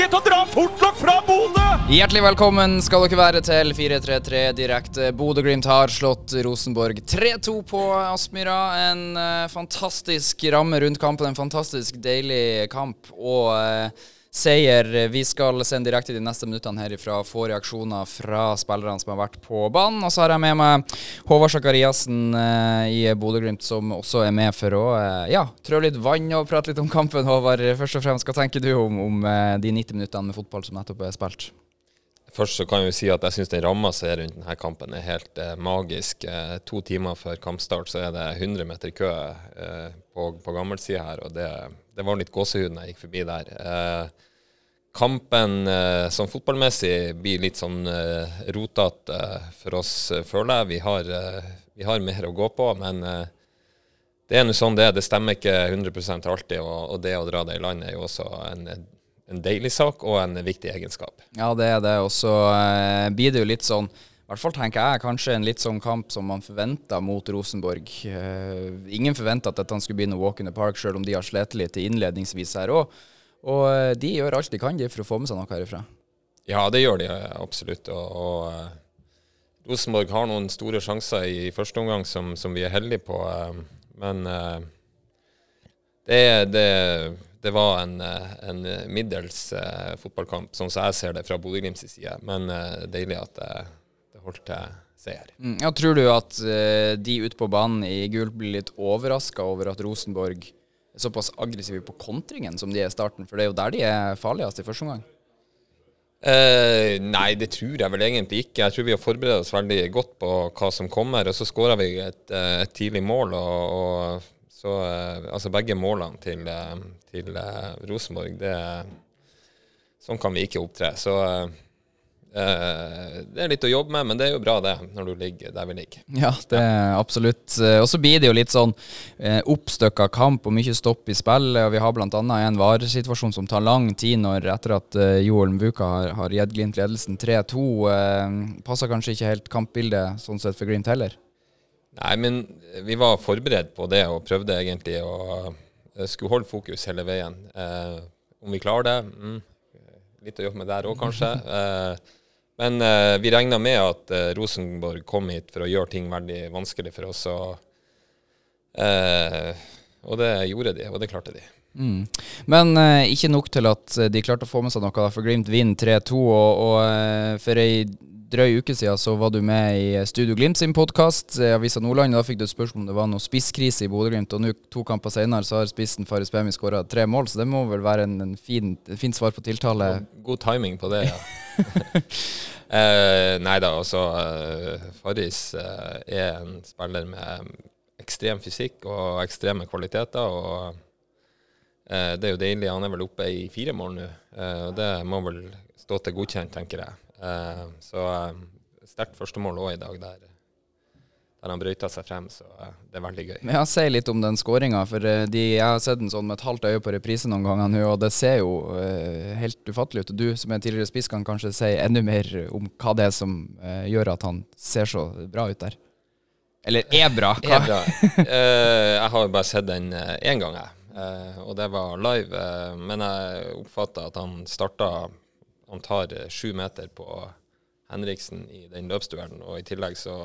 ikke til å dra fortlokk fra Bodø! Hjertelig velkommen skal dere være til 433 direkte. Bodø-Glimt har slått Rosenborg 3-2 på Aspmyra. En uh, fantastisk ramme rundt kampen, en fantastisk deilig kamp og eh, seier. Vi skal sende direkte de neste minuttene herifra. Få reaksjoner fra spillerne som har vært på banen. Og så har jeg med meg Håvard Sakariassen eh, i Bodø-Glimt, som også er med for å eh, ja, trø litt vann og prate litt om kampen. Håvard, først og fremst, hva tenker du om, om eh, de 90 minuttene med fotball som nettopp er spilt? Først så kan jeg jo si at jeg syns den ramma som er rundt denne kampen, er helt eh, magisk. Eh, to timer før kampstart så er det 100 meter kø eh, på, på gammelsida her, og det, det, var litt gåsehud når jeg gikk forbi der. Eh, kampen eh, som fotballmessig blir litt sånn eh, rotete for oss, føler jeg. Vi har, vi har, mer å gå på, men det er nå sånn det er. Det stemmer ikke 100 alltid, og, og, det å dra det i land er jo også en, en deilig sak og en viktig egenskap. Ja, det er det. Og så eh, blir det jo litt sånn i hvert fall tenker jeg kanskje en litt sånn kamp som man forventa mot Rosenborg. Uh, ingen forventa at dette skulle bli noe walk in the park, selv om de har slitt litt innledningsvis her òg. Og uh, de gjør alt de kan de for å få med seg noe herifra. Ja, det gjør de absolutt. Og, og uh, Rosenborg har noen store sjanser i første omgang som, som vi er heldige på. men det, det det var en, eh, en middels fotballkamp, sånn som jeg ser det fra Bodø-Glimts side. Men deilig at det, det holdt til seier. Mm, ja, tror du at de ute på banen i gult blir litt overraska over at Rosenborg såpass aggressive på kontringen som de er i starten? For det er jo der de er farligst i første omgang. nei, det tror jeg vel egentlig ikke. Jeg tror vi har forberedt oss veldig godt på hva som kommer. Og så skåra vi et, et, tidlig mål. og, og så altså begge målene til, til uh, Rosenborg, det Sånn kan vi ikke opptre. Så det er litt å jobbe med, men det er jo bra det, når du ligger der vi ligger. Ja, det er absolutt. Og så blir det jo litt sånn eh, oppstykka kamp og mye stopp i spillet. og Vi har bl.a. en varesituasjon som tar lang tid når etter at eh, Joel Mbuka har, har gitt Glimt ledelsen 3-2. Eh, passer kanskje ikke helt kampbildet sånn sett for Glimt heller? Nei, men vi var forberedt på det og prøvde egentlig å Eh, skulle holde fokus hele veien. Eh, om vi klarer det mm, Litt å jobbe med der òg, kanskje. Eh, men eh, vi regna med at eh, Rosenborg kom hit for å gjøre ting veldig vanskelig for oss. Og, eh, og det gjorde de, og det klarte de. Mm. Men ikke nok til at de klarte å få med seg noe, for Glimt vinner 3-2. Og, og for ei drøy uke siden så var du med i Studio Glimt sin podkast, Avisa Nordland. Da fikk du et spørsmål om det var noe spisskrise i Bodø-Glimt. Og nå, to kamper senere, så har spissen Faris Bemi skåra tre mål, så det må vel være en, en fin, fint svar på tiltale? God timing på det, ja. eh, nei da, altså eh, Faris eh, er en spiller med ekstrem fysikk og ekstreme kvaliteter. og eh, Det er jo deilig. Han er vel oppe i fire mål nå. Eh, og det må vel stå til godkjent, tenker jeg. Uh, så uh, sterkt førstemål òg i dag, der, der han brøyta seg frem. Så uh, det er veldig gøy. Men jeg Si litt om den skåringa. For de, jeg har sett den sånn med et halvt øye på reprise noen ganger nå, og det ser jo helt ufattelig ut. Og du som er tidligere spiss kan kanskje si enda mer om hva det er som gjør at han ser så bra ut der? Eller er bra? Er bra. jeg har jo bare sett den én gang, jeg. og det var live. men jeg oppfatta at han starta han tar eh, sju meter på Henriksen i den løpsduellen, og i tillegg så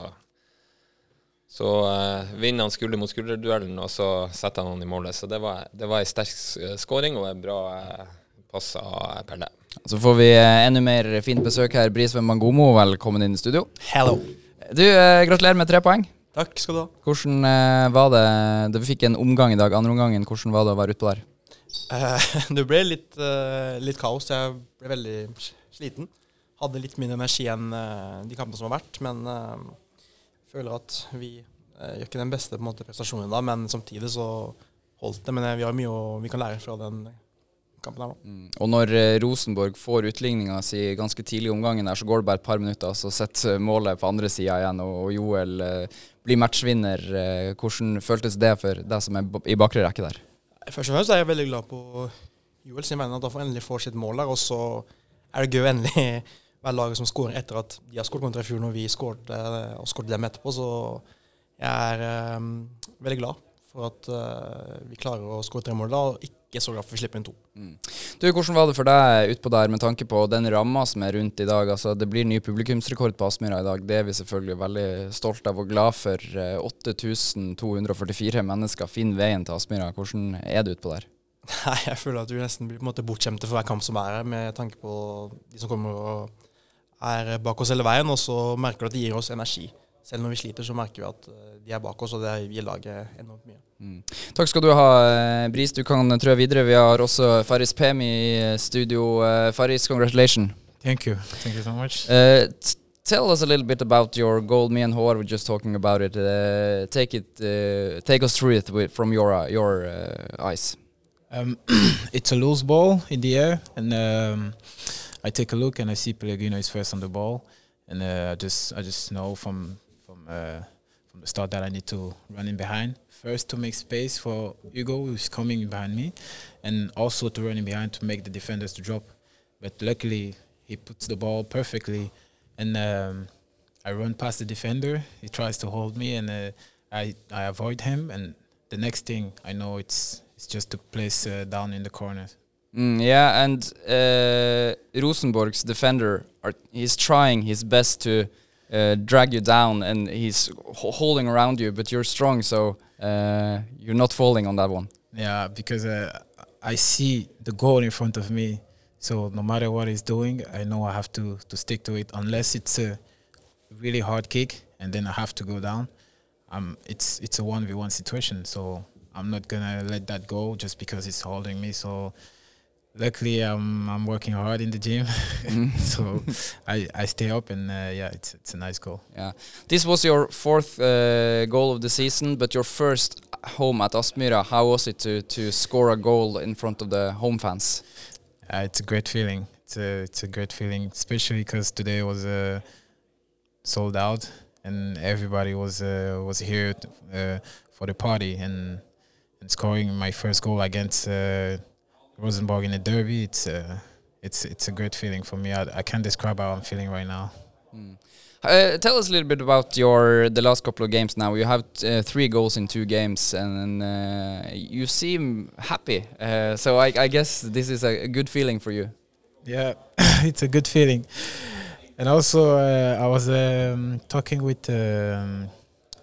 så uh, vinner han skulder mot skulder-duellen, og så setter han han i målet. Så det var, det var ei sterk eh, skåring og en bra uh, pass av Pelle. Så får vi enda mer fint besøk her. Brisveen Mangomo, velkommen inn i studio. Hello. Du, uh, gratulerer med tre poeng. Takk skal du ha. Hvordan var det Du fikk en omgang i dag, andre omgangen. Hvordan var det å være utpå der? det ble litt, litt kaos. Jeg ble veldig sliten. Hadde litt mindre energi enn uh, de kampene som har vært, men jeg føler at vi gjør ikke den beste måte, prestasjonen da, men samtidig så holdt det. Men vi har mye å, vi kan lære fra den kampen her nå. Mm. Og når eh, Rosenborg får utligninga si ganske tidlig i omgangen, der, så går det bare et par minutter, så setter målet på andre sida igjen, og, Joel eh, blir matchvinner. Eh, hvordan føltes det for deg som er i bakre rekke der? Først og fremst er jeg veldig glad på Joel sin vegne, at han endelig får sitt mål der. Og så er det gøy å endelig være laget som skårer etter at de har skåret kontra i fjor, når vi skåret eh, og skåret dem etterpå. Så jeg er um, veldig glad for at uh, vi klarer å skåre tre mål da, og ikke så glad for å vi slipper inn to. Du, Hvordan var det for deg utpå der med tanke på den ramma som er rundt i dag? Altså, det blir ny publikumsrekord på Aspmyra i dag. Det er vi selvfølgelig veldig stolt av og glad for. Eh, 8244 mennesker finner veien til Aspmyra. Hvordan er det utpå der? Nei, jeg føler at vi nesten blir på en måte bortskjemte for hver kamp som er her, med tanke på de som kommer og er bak oss hele veien. Og så merker du at de gir oss energi. Selv når vi sliter, så merker vi at eh, de er bak oss, og det gir laget enormt mye. Takk skal du ha, eh, Bris. Du kan trø videre. Vi har også Farris Pemi i studio. Farris, congratulations. Thank you. Thank you so much. Uh, tell us a little bit about your goal. Me and Håvard were just talking about it. Uh, take it, uh, take us through it with, from your uh, your eyes. Um, it's a loose ball in the air, and um, I take a look and I see Pellegrino is first on the ball, and uh, I just I just know from from uh, from the start that I need to run in behind first to make space for Hugo who's coming behind me, and also to run in behind to make the defenders to drop. But luckily he puts the ball perfectly, and um, I run past the defender. He tries to hold me, and uh, I I avoid him. And the next thing I know, it's it's just to place uh, down in the corner. Mm, yeah, and uh, Rosenborg's defender, are, he's trying his best to uh, drag you down, and he's holding around you, but you're strong, so uh, you're not falling on that one. Yeah, because uh, I see the goal in front of me. So no matter what he's doing, I know I have to to stick to it. Unless it's a really hard kick, and then I have to go down. Um, it's it's a one v one situation, so I'm not gonna let that go just because it's holding me. So luckily, I'm I'm working hard in the gym, so I I stay up and uh, yeah, it's it's a nice goal. Yeah, this was your fourth uh, goal of the season, but your first home at Aspmyra. How was it to to score a goal in front of the home fans? Uh, it's a great feeling. It's a it's a great feeling, especially because today was uh, sold out and everybody was uh, was here t- uh, for the party and and scoring my first goal against uh, Rosenborg in the derby. It's uh, it's it's a great feeling for me. I, I can't describe how I'm feeling right now. Uh, tell us a little bit about your the last couple of games. Now you have uh, three goals in two games, and uh, you seem happy. Uh, so I, I guess this is a, a good feeling for you. Yeah, it's a good feeling. And also, uh, I was um, talking with um,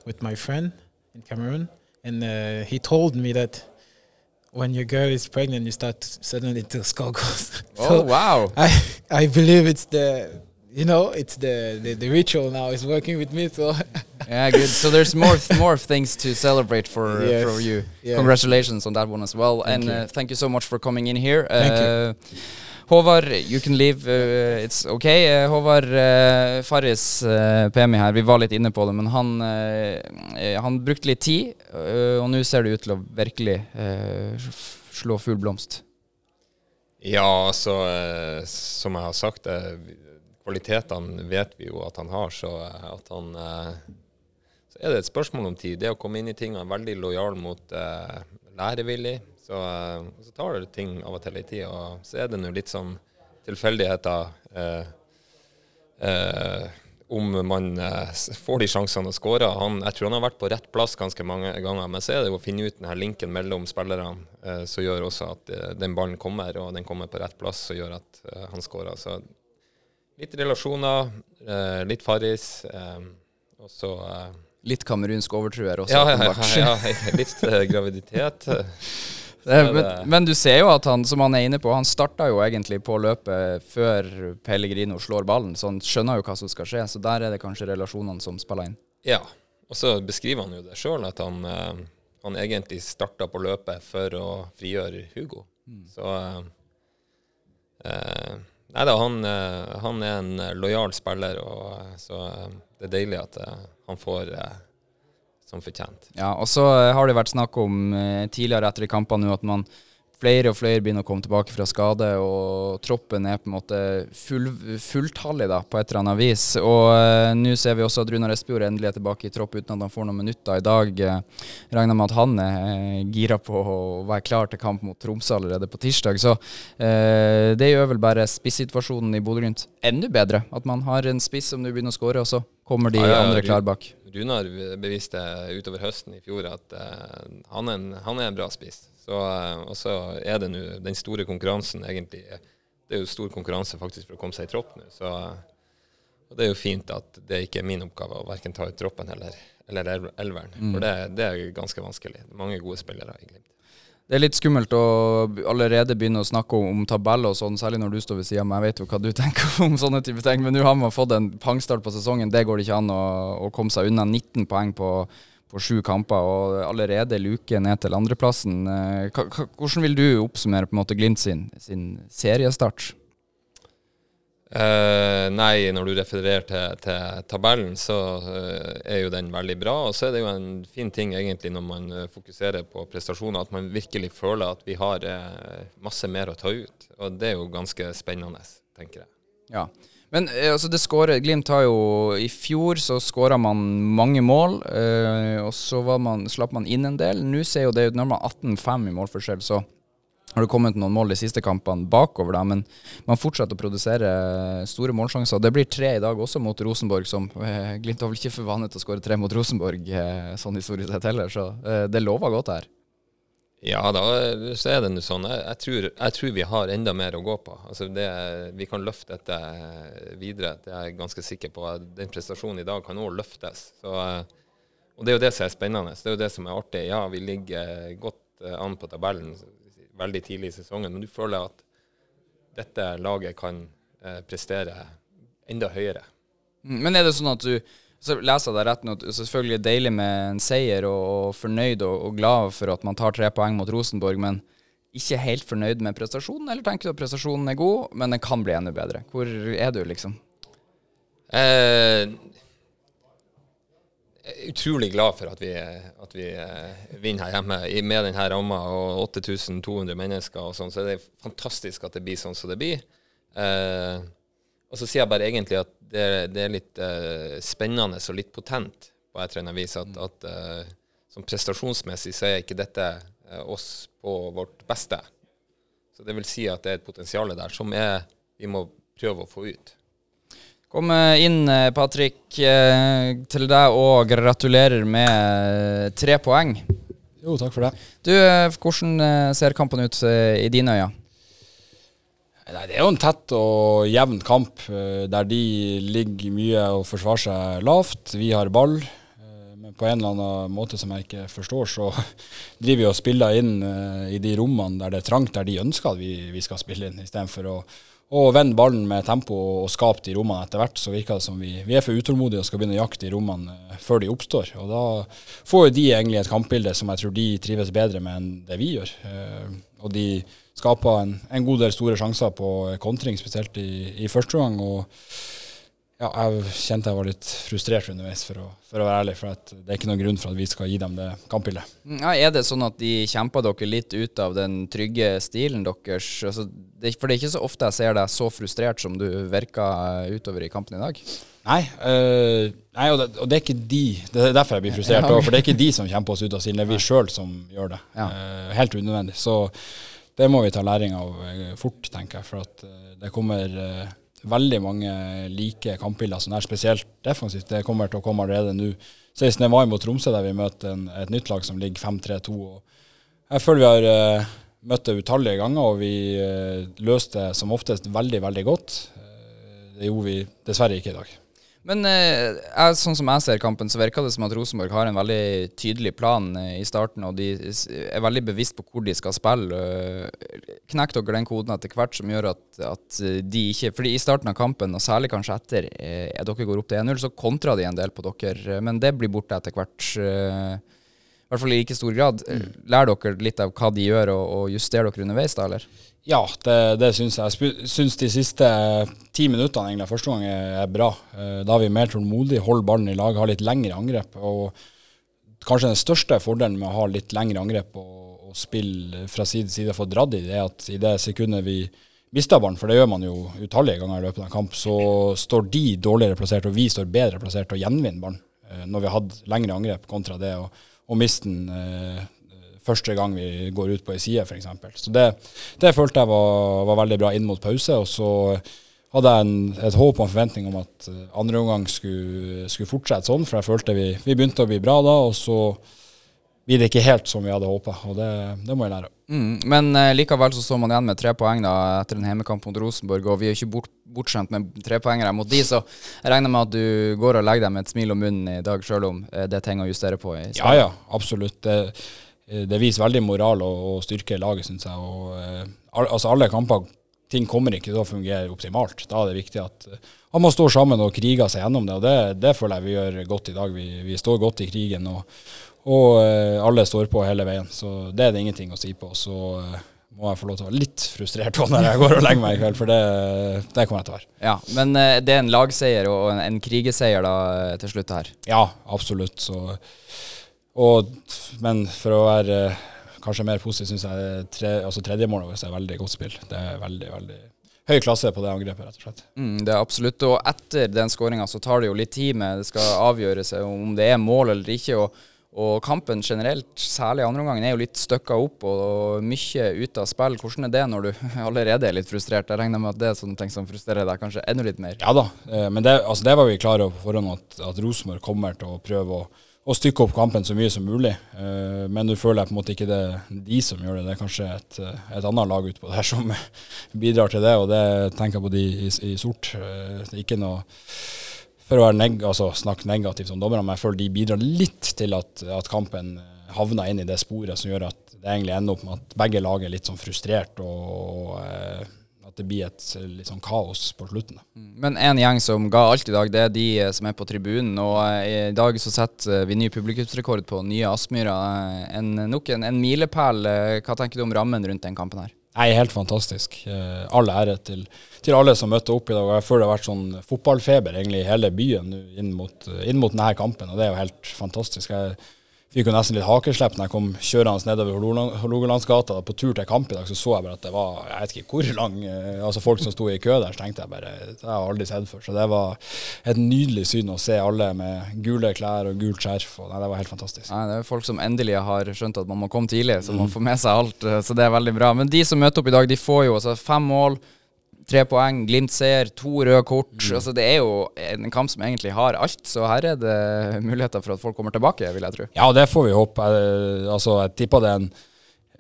with my friend in Cameroon, and uh, he told me that when your girl is pregnant, you start suddenly to score goals. Oh wow! I I believe it's the you know it's the the, the ritual now is working with me. So Yeah, good. So there's more th- more things to celebrate for uh, Yes. for you. Yeah. Congratulations on that one as well, Thank and you. uh, thank you so much for coming in here. Thank you. Håvard, you can leave. Uh, it's okay. Uh, Håvard uh, Farris, uh, PMI her, vi var litt inne på det, men han, uh, eh, han brukte litt tid, og nå ser det ut til å virkelig slå full blomst. Ja, altså, eh, som jeg har sagt, eh, kvalitetene vet vi jo at han har, så at han Så er det et spørsmål om tid. Det å komme inn i ting, er veldig lojal mot lærevillig. Så, eh, og så tar det ting av og til litt tid, og så er det nå litt som tilfeldigheter. Eh, eh, om man eh, får de sjansene og skårer. Jeg tror han har vært på rett plass ganske mange ganger. Men så er det jo å finne ut denne linken mellom spillerne eh, som gjør også at eh, den ballen kommer, og den kommer på rett plass, som gjør at eh, han skårer. Så litt relasjoner, eh, litt Farris, og så Litt kamerunsk overtruer også. ja, ja, ja, ja, litt graviditet. Eh, er men, men du ser jo at han, som han er inne på, han starta jo egentlig på løpet før Pellegrino slår ballen, så han skjønner jo hva som skal skje. Så der er det kanskje relasjonene som spiller inn. Ja, og så beskriver han jo det sjøl, at han, eh, han egentlig starta på løpet for å frigjøre Hugo. Så eh, eh, Nei da, han, han er en lojal spiller, og så det er deilig at han får eh, som fortjent. Ja, og så eh, har det vært snakk om eh, tidligere etter kampene nå at man flere og flere begynner å komme tilbake fra skade, og troppen er på en måte full, fulltallig da, på et eller annet vis. Og eh, nå ser vi også at Runar Espejord endelig er tilbake i tropp uten at han får noen minutter i dag. Regner med at han er gira på å være klar til kamp mot Tromsø allerede på tirsdag. Så eh, det gjør vel bare spissituasjonen i Bodø-Glimt enda bedre. At man har en spiss som nå begynner å skåre, og så kommer de Ja, ja, andre klar bak. Runar beviste utover høsten i fjor at uh, han, er en, han er en bra spiss. Så, uh, og så er det nå den store konkurransen egentlig Det er jo stor konkurranse faktisk for å komme seg i tropp nå. Så og det er jo fint at det ikke er min oppgave å verken ta ut troppen eller, eller elveren. elveren. For det, det er ganske vanskelig. Det er mange gode spillere i Glimt. Det er litt skummelt å allerede begynne å snakke om, om tabeller og sånn, særlig når du står ved sida av meg. Jeg vet jo hva du tenker om sånne type ting, men nå har man fått en pangstart på sesongen. Det går det ikke an å, å komme seg unna. 19 poeng på, på sju kamper og allerede luke ned til andreplassen. Eh, Hvordan vil du oppsummere på en måte Glimt sin, sin seriestart? Eh, nei, når du refererer til, til tabellen, så uh, er jo den veldig bra. Og så er det jo en fin ting egentlig når man eh, fokuserer på prestasjoner, at man virkelig føler at vi har uh, masse mer å ta ut. Og det er jo ganske spennende, tenker jeg. Ja. Men altså det skårer, Glimt har jo I fjor så skåra man mange mål, og så man, slapp man inn en del. Nå ser jo det ut, når man har 18-5 i målforskjell, så har det kommet noen mål de siste kampene bakover, da, men man fortsetter å produsere store målsjanser. Det blir tre i dag også mot Rosenborg, som eh, Glimt har vel ikke for vane til å skåre tre mot Rosenborg eh, sånn historisk sett heller, så eh, det lover godt her. Ja, da så er det nå sånn. Jeg, jeg, tror, jeg tror vi har enda mer å gå på. Altså det, vi kan løfte dette eh, videre. Det er jeg ganske sikker på. Den prestasjonen i dag kan òg løftes. Så, eh, og det er jo det som er spennende. Det er jo det som er artig. Ja, vi ligger godt eh, an på tabellen veldig tidlig i sesongen, men du føler at dette laget kan eh, prestere enda høyere. Mm, Men er det sånn at du så leser jeg deg rett nå, at det er selvfølgelig deilig med en seier og, og fornøyd og, og glad for at man tar tre poeng mot Rosenborg, men ikke helt fornøyd med prestasjonen? Eller tenker du at prestasjonen er god, men den kan bli enda bedre? Hvor er du, liksom? Eh, utrolig glad for at vi, at vi eh, vinner her hjemme med denne ramma og 8200 mennesker og sånn. Så det er fantastisk at det blir sånn som det blir. Eh, og så sier jeg bare egentlig at det, det er litt eh, spennende og litt potent på et eller annet vis. At, at eh, som prestasjonsmessig så er ikke dette eh, oss på vårt beste. Så det vil si at det er et potensial der som er, vi må prøve å få ut. Kom inn, eh, Patrick, eh, til deg og gratulerer med eh, tre poeng. Jo, takk for det. Du, hvordan ser kampen ut i dine øyne? Nei, det er jo en tett og jevn kamp, der de ligger mye og forsvarer seg lavt. Vi har ball. Men på en eller annen måte som jeg ikke forstår, så driver vi og spiller inn i de rommene der det er trangt, der de ønsker at vi, vi skal spille inn, istedenfor å å vende ballen med tempo og skape de rommene etter hvert, så virker det som vi, vi er for utålmodige og skal begynne å jakte de rommene eh, før de oppstår. Og da får jo de egentlig et kampbilde som jeg tror de trives bedre med enn det vi gjør. Eh, og de skaper en, en god del store sjanser på kontring, spesielt i, i første gang. Ja, jeg kjente jeg var litt frustrert underveis, for å, for å være ærlig. For at det er ikke noen grunn for at vi skal gi dem det kampbildet. Mm, Ja, er det sånn at de kjemper dere litt ut av den trygge stilen deres? Altså, det, for det er ikke så ofte jeg ser deg så frustrert som du virka utover i kampen i dag. Nei, øh, nei og, det, og det er ikke de Det er derfor jeg blir frustrert. Ja, også. For det er ikke de som kjemper oss ut av stilen, det er vi sjøl som gjør det. Ja. Eh, helt unødvendig. Så det må vi ta læring av eh, fort, tenker jeg. For at eh, det kommer eh, veldig mange like kampbilder som er spesielt defensivt. Det kommer til å komme allerede nå. 16. mai mot Tromsø, der vi møter en, et nytt lag som ligger 5-3-2. og Jeg føler vi har uh, møtt det utallige ganger, og vi uh, løste det som oftest veldig, veldig godt. Eh, det gjorde vi dessverre ikke i dag. Men eh, sånn som jeg ser kampen, så virker det som at Rosenborg har en veldig tydelig plan eh, i starten, og de er veldig bevisst på hvor de skal spille. Eh, Knekk dere den koden etter hvert som gjør at, at eh, de ikke Fordi i starten av kampen, og særlig kanskje etter, eh, dere går opp til 1-0, så kontrer de en del på dere, men det blir borte etter hvert. Hvert fall i like stor grad. Eh, Lærer dere litt av hva de gjør, og, og justerer dere underveis, da, eller? Ja, det, det syns jeg. Jeg syns de siste ti minuttene egentlig, første gang er, bra. Eh, Da er vi mer tålmodige, holder ballen i lag, har litt lengre angrep. Og kanskje den største fordelen med å ha litt lengre angrep og, og spille fra side til side, få dratt i det, er at i det sekundet vi mister ballen, for det gjør man jo utallige ganger i løpet av en kamp, så står de dårligere plassert, og vi står bedre plassert og gjenvinner ballen. Eh, når vi har hatt lengre angrep kontra det å, å miste den eh, første gang vi går ut på ei side, f.eks. Så det, det følte jeg var, var, veldig bra inn mot pause. Og så hadde jeg en, et håp og en forventning om at eh, andre omgang skulle, skulle, fortsette sånn, for jeg følte vi, vi, begynte å bli bra da. Og så blir det ikke helt som vi hadde håpa, og det, det, må jeg lære. Mm, men uh, likevel så står man igjen med tre poeng da, etter en hjemmekamp mot Rosenborg, og vi er ikke bort, bortskjemt med trepoengere mot de, så jeg regner med at du går og legger deg med et smil om munnen i dag, sjøl om uh, det er ting å justere på? i ja, ja, absolutt. Det, det viser veldig moral og, og styrke i laget, syns jeg. Og, al altså alle kamper ting kommer ikke til å fungere optimalt. Da er det viktig at man må stå sammen og krige seg gjennom det. og Det, det føler jeg vi gjør godt i dag. Vi, vi står godt i krigen. og og eh, alle står på hele veien, så det er det ingenting å si på. Så eh, må jeg få lov til å være litt frustrert når jeg går og legger meg i kveld, for det, det kommer jeg til å være. Ja, Men eh, det er en lagseier og en, en krigeseier da til slutt her? Ja, absolutt. Så, og, men for å være kanskje mer positiv, syns jeg tre, altså tredjemålet vårt er veldig godt spill. Det er veldig, veldig høy klasse på det angrepet, rett og slett. Mm, det er absolutt. Og etter den skåringa så tar det jo litt tid med Det skal avgjøres om det er mål eller ikke. og og kampen generelt, særlig andre omgangen, er jo litt støkka opp og mye ute av spill. Hvordan er det når du allerede er litt frustrert? Jeg regner med at det er sånne ting som frustrerer deg kanskje enda litt mer? Ja da, eh, men det, altså det var vi klare over på forhånd, at, at Rosenborg kommer til å prøve å, å, stykke opp kampen så mye som mulig. Eh, men du føler jeg på en måte ikke det de som gjør det, det er kanskje et, et annet lag utpå der som bidrar til det, og det tenker jeg på de i, i sort. Eh, ikke noe for å neg altså, snakke negativt om dommerne, men jeg føler de bidrar litt til at, at kampen havner inn i det sporet som gjør at det egentlig ender opp med at begge lag er litt sånn frustrert, og eh, at det blir et litt sånn kaos på slutten. Mm. Men en gjeng som ga alt i dag, det er de eh, som er på tribunen. Og eh, i dag så setter vi ny publikumsrekord på nye Aspmyra. En, nok en, en milepæl. Hva tenker du om rammen rundt den kampen her? Nei, helt fantastisk. Eh, all ære til, til, alle som møtte opp i dag. Jeg føler det har vært sånn fotballfeber egentlig i hele byen inn mot, inn mot denne kampen, og det er jo helt fantastisk. Jeg fikk jo nesten litt hakeslepp når jeg kom kjørende nedover Hålogalandsgata på tur til kamp i dag. Så så jeg bare at det var jeg vet ikke hvor lang eh, altså folk som sto i kø der. Så tenkte jeg bare det har jeg aldri sett før. Så det var et nydelig syn å se alle med gule klær og gult skjerf. Og, nei, det var helt fantastisk. Nei, det er folk som endelig har skjønt at man må komme tidlig, så man mm. får med seg alt. Eh, så det er veldig bra. Men de som møter opp i dag, de får jo altså fem mål tre poeng, Glimt-seier, to røde kort. Mm. Altså, det er jo en kamp som egentlig har alt, så her er det muligheter for at folk kommer tilbake, vil jeg tro. Ja, det får vi håpe. Jeg, altså, jeg tipper det er en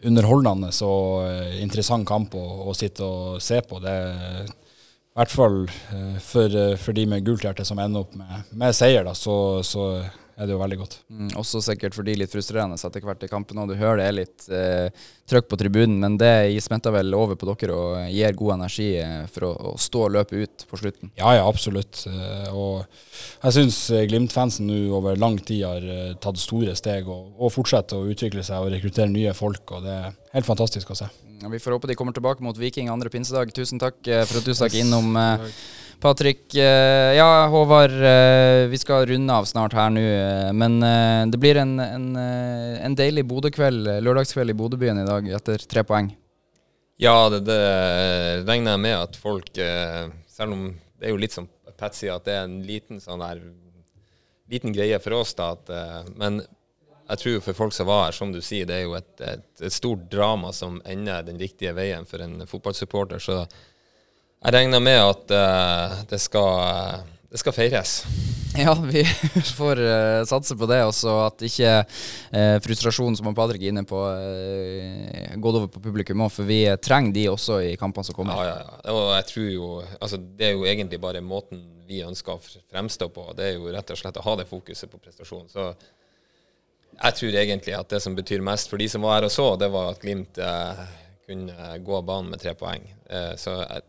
underholdende og eh, interessant kamp å, å, sitte og se på. Det er i hvert fall eh, for, for de med gult hjerte som ender opp med, med seier, da, så, så er det jo veldig godt. Mm, også sikkert for de litt frustrerende etter hvert i kampen. Og du hører det er litt eh, trøkk på tribunen, men det smitter vel over på dere og gir god energi eh, for å, å, stå og løpe ut på slutten? Ja, ja, absolutt. Eh, og jeg syns eh, Glimt-fansen nå over lang tid har tatt store steg og, og fortsetter å utvikle seg og rekruttere nye folk, og det er helt fantastisk å se. Ja, vi får håpe de kommer tilbake mot Viking andre pinsedag. Tusen takk for at du stakk innom. Patrick, eh, ja Håvard, eh, vi skal runde av snart her nå. Eh, men det blir en, en, en deilig Bodø-kveld, lørdagskveld i Bodøbyen i dag etter tre poeng. Ja, det, det, regner jeg med at folk Selv om det er jo litt som Pat sier, at det er en liten sånn der liten greie for oss, da. At, men jeg tror for folk som var her, som du sier, det er jo et, et, et stort drama som ender den riktige veien for en fotballsupporter. så jeg regner med at uh, det, skal, det, skal, feires. Ja, vi får uh, satse på det. Også at ikke uh, frustrasjonen som Patrick er inne på, uh, går over på publikum òg. For vi trenger de også i kampene som kommer. Ja, ja, ja. Og jeg tror jo altså, Det er jo egentlig bare måten vi ønsker å fremstå på. Det er jo rett og slett å ha det fokuset på prestasjon. Så jeg tror egentlig at det som betyr mest for de som var her og så, det var at Glimt kunne gå av banen med tre poeng. så jeg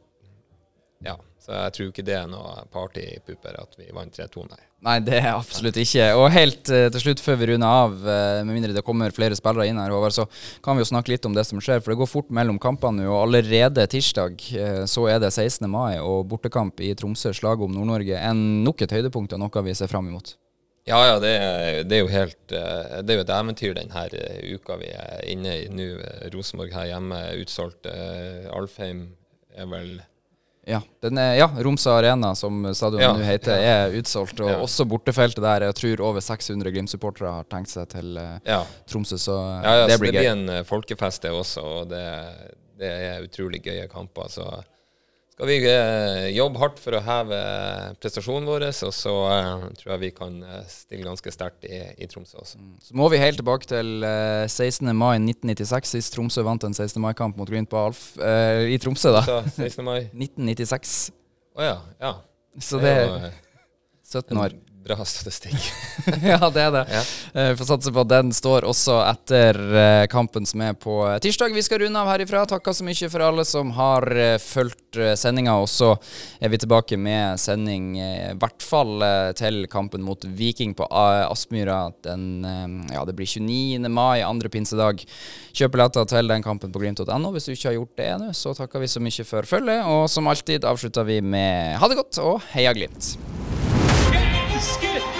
ja, så jeg tror ikke det er noe partypupper at vi vant 3-2, nei. Nei, det er absolutt ikke. Og helt uh, til slutt, før vi runder av, uh, med mindre det kommer flere spillere inn her, Håvard, så kan vi jo snakke litt om det som skjer. For det går fort mellom kampene nå, og allerede tirsdag uh, så er det 16. mai og bortekamp i Tromsø, slaget om Nord-Norge. En Nok et høydepunkt og noe vi ser fram imot. Ja, ja, det er, det er jo helt eh, Det er jo et eventyr denne uka vi er inne i nå. Eh, Rosenborg her hjemme utsolgt. Eh, Alfheim er vel Ja, den er, ja, Romsa Arena, som stadionet Ja, nå heter, ja. er utsolgt. Og også bortefeltet der. Jeg tror over 600 Glimt-supportere har tenkt seg til eh. Tromsø, så det blir blir det blir en folkefest, det også. Og det, det er utrolig gøye kamper. Så skal vi eh, jobbe hardt for å heve prestasjonen vår, og så eh, tror jeg vi kan eh, stille ganske sterkt i, i Tromsø også. Så må vi helt tilbake til eh, 16. mai 1996, sist Tromsø vant en 16. mai-kamp mot Glimt på Alf eh, i Tromsø, da. Så 16. mai. 1996. Å ja. ja. Så det er eh, 17 år. Bra statistikk. ja, det er det. Ja. Eh, Vi får satse på at den står også etter eh, kampen som er på eh, tirsdag. Vi skal runde av herifra. Takker så mye for alle som har fulgt sendinga. Og så er vi tilbake med sending i hvert fall til kampen mot Viking på Aspmyra den Ja, det blir 29. mai, andre pinsedag. Kjøp billetter til den kampen på glimt.no hvis du ikke har gjort det ennå. Så takker vi så mye for følget, og som alltid avslutter vi med ha det godt og heia Glimt. skid.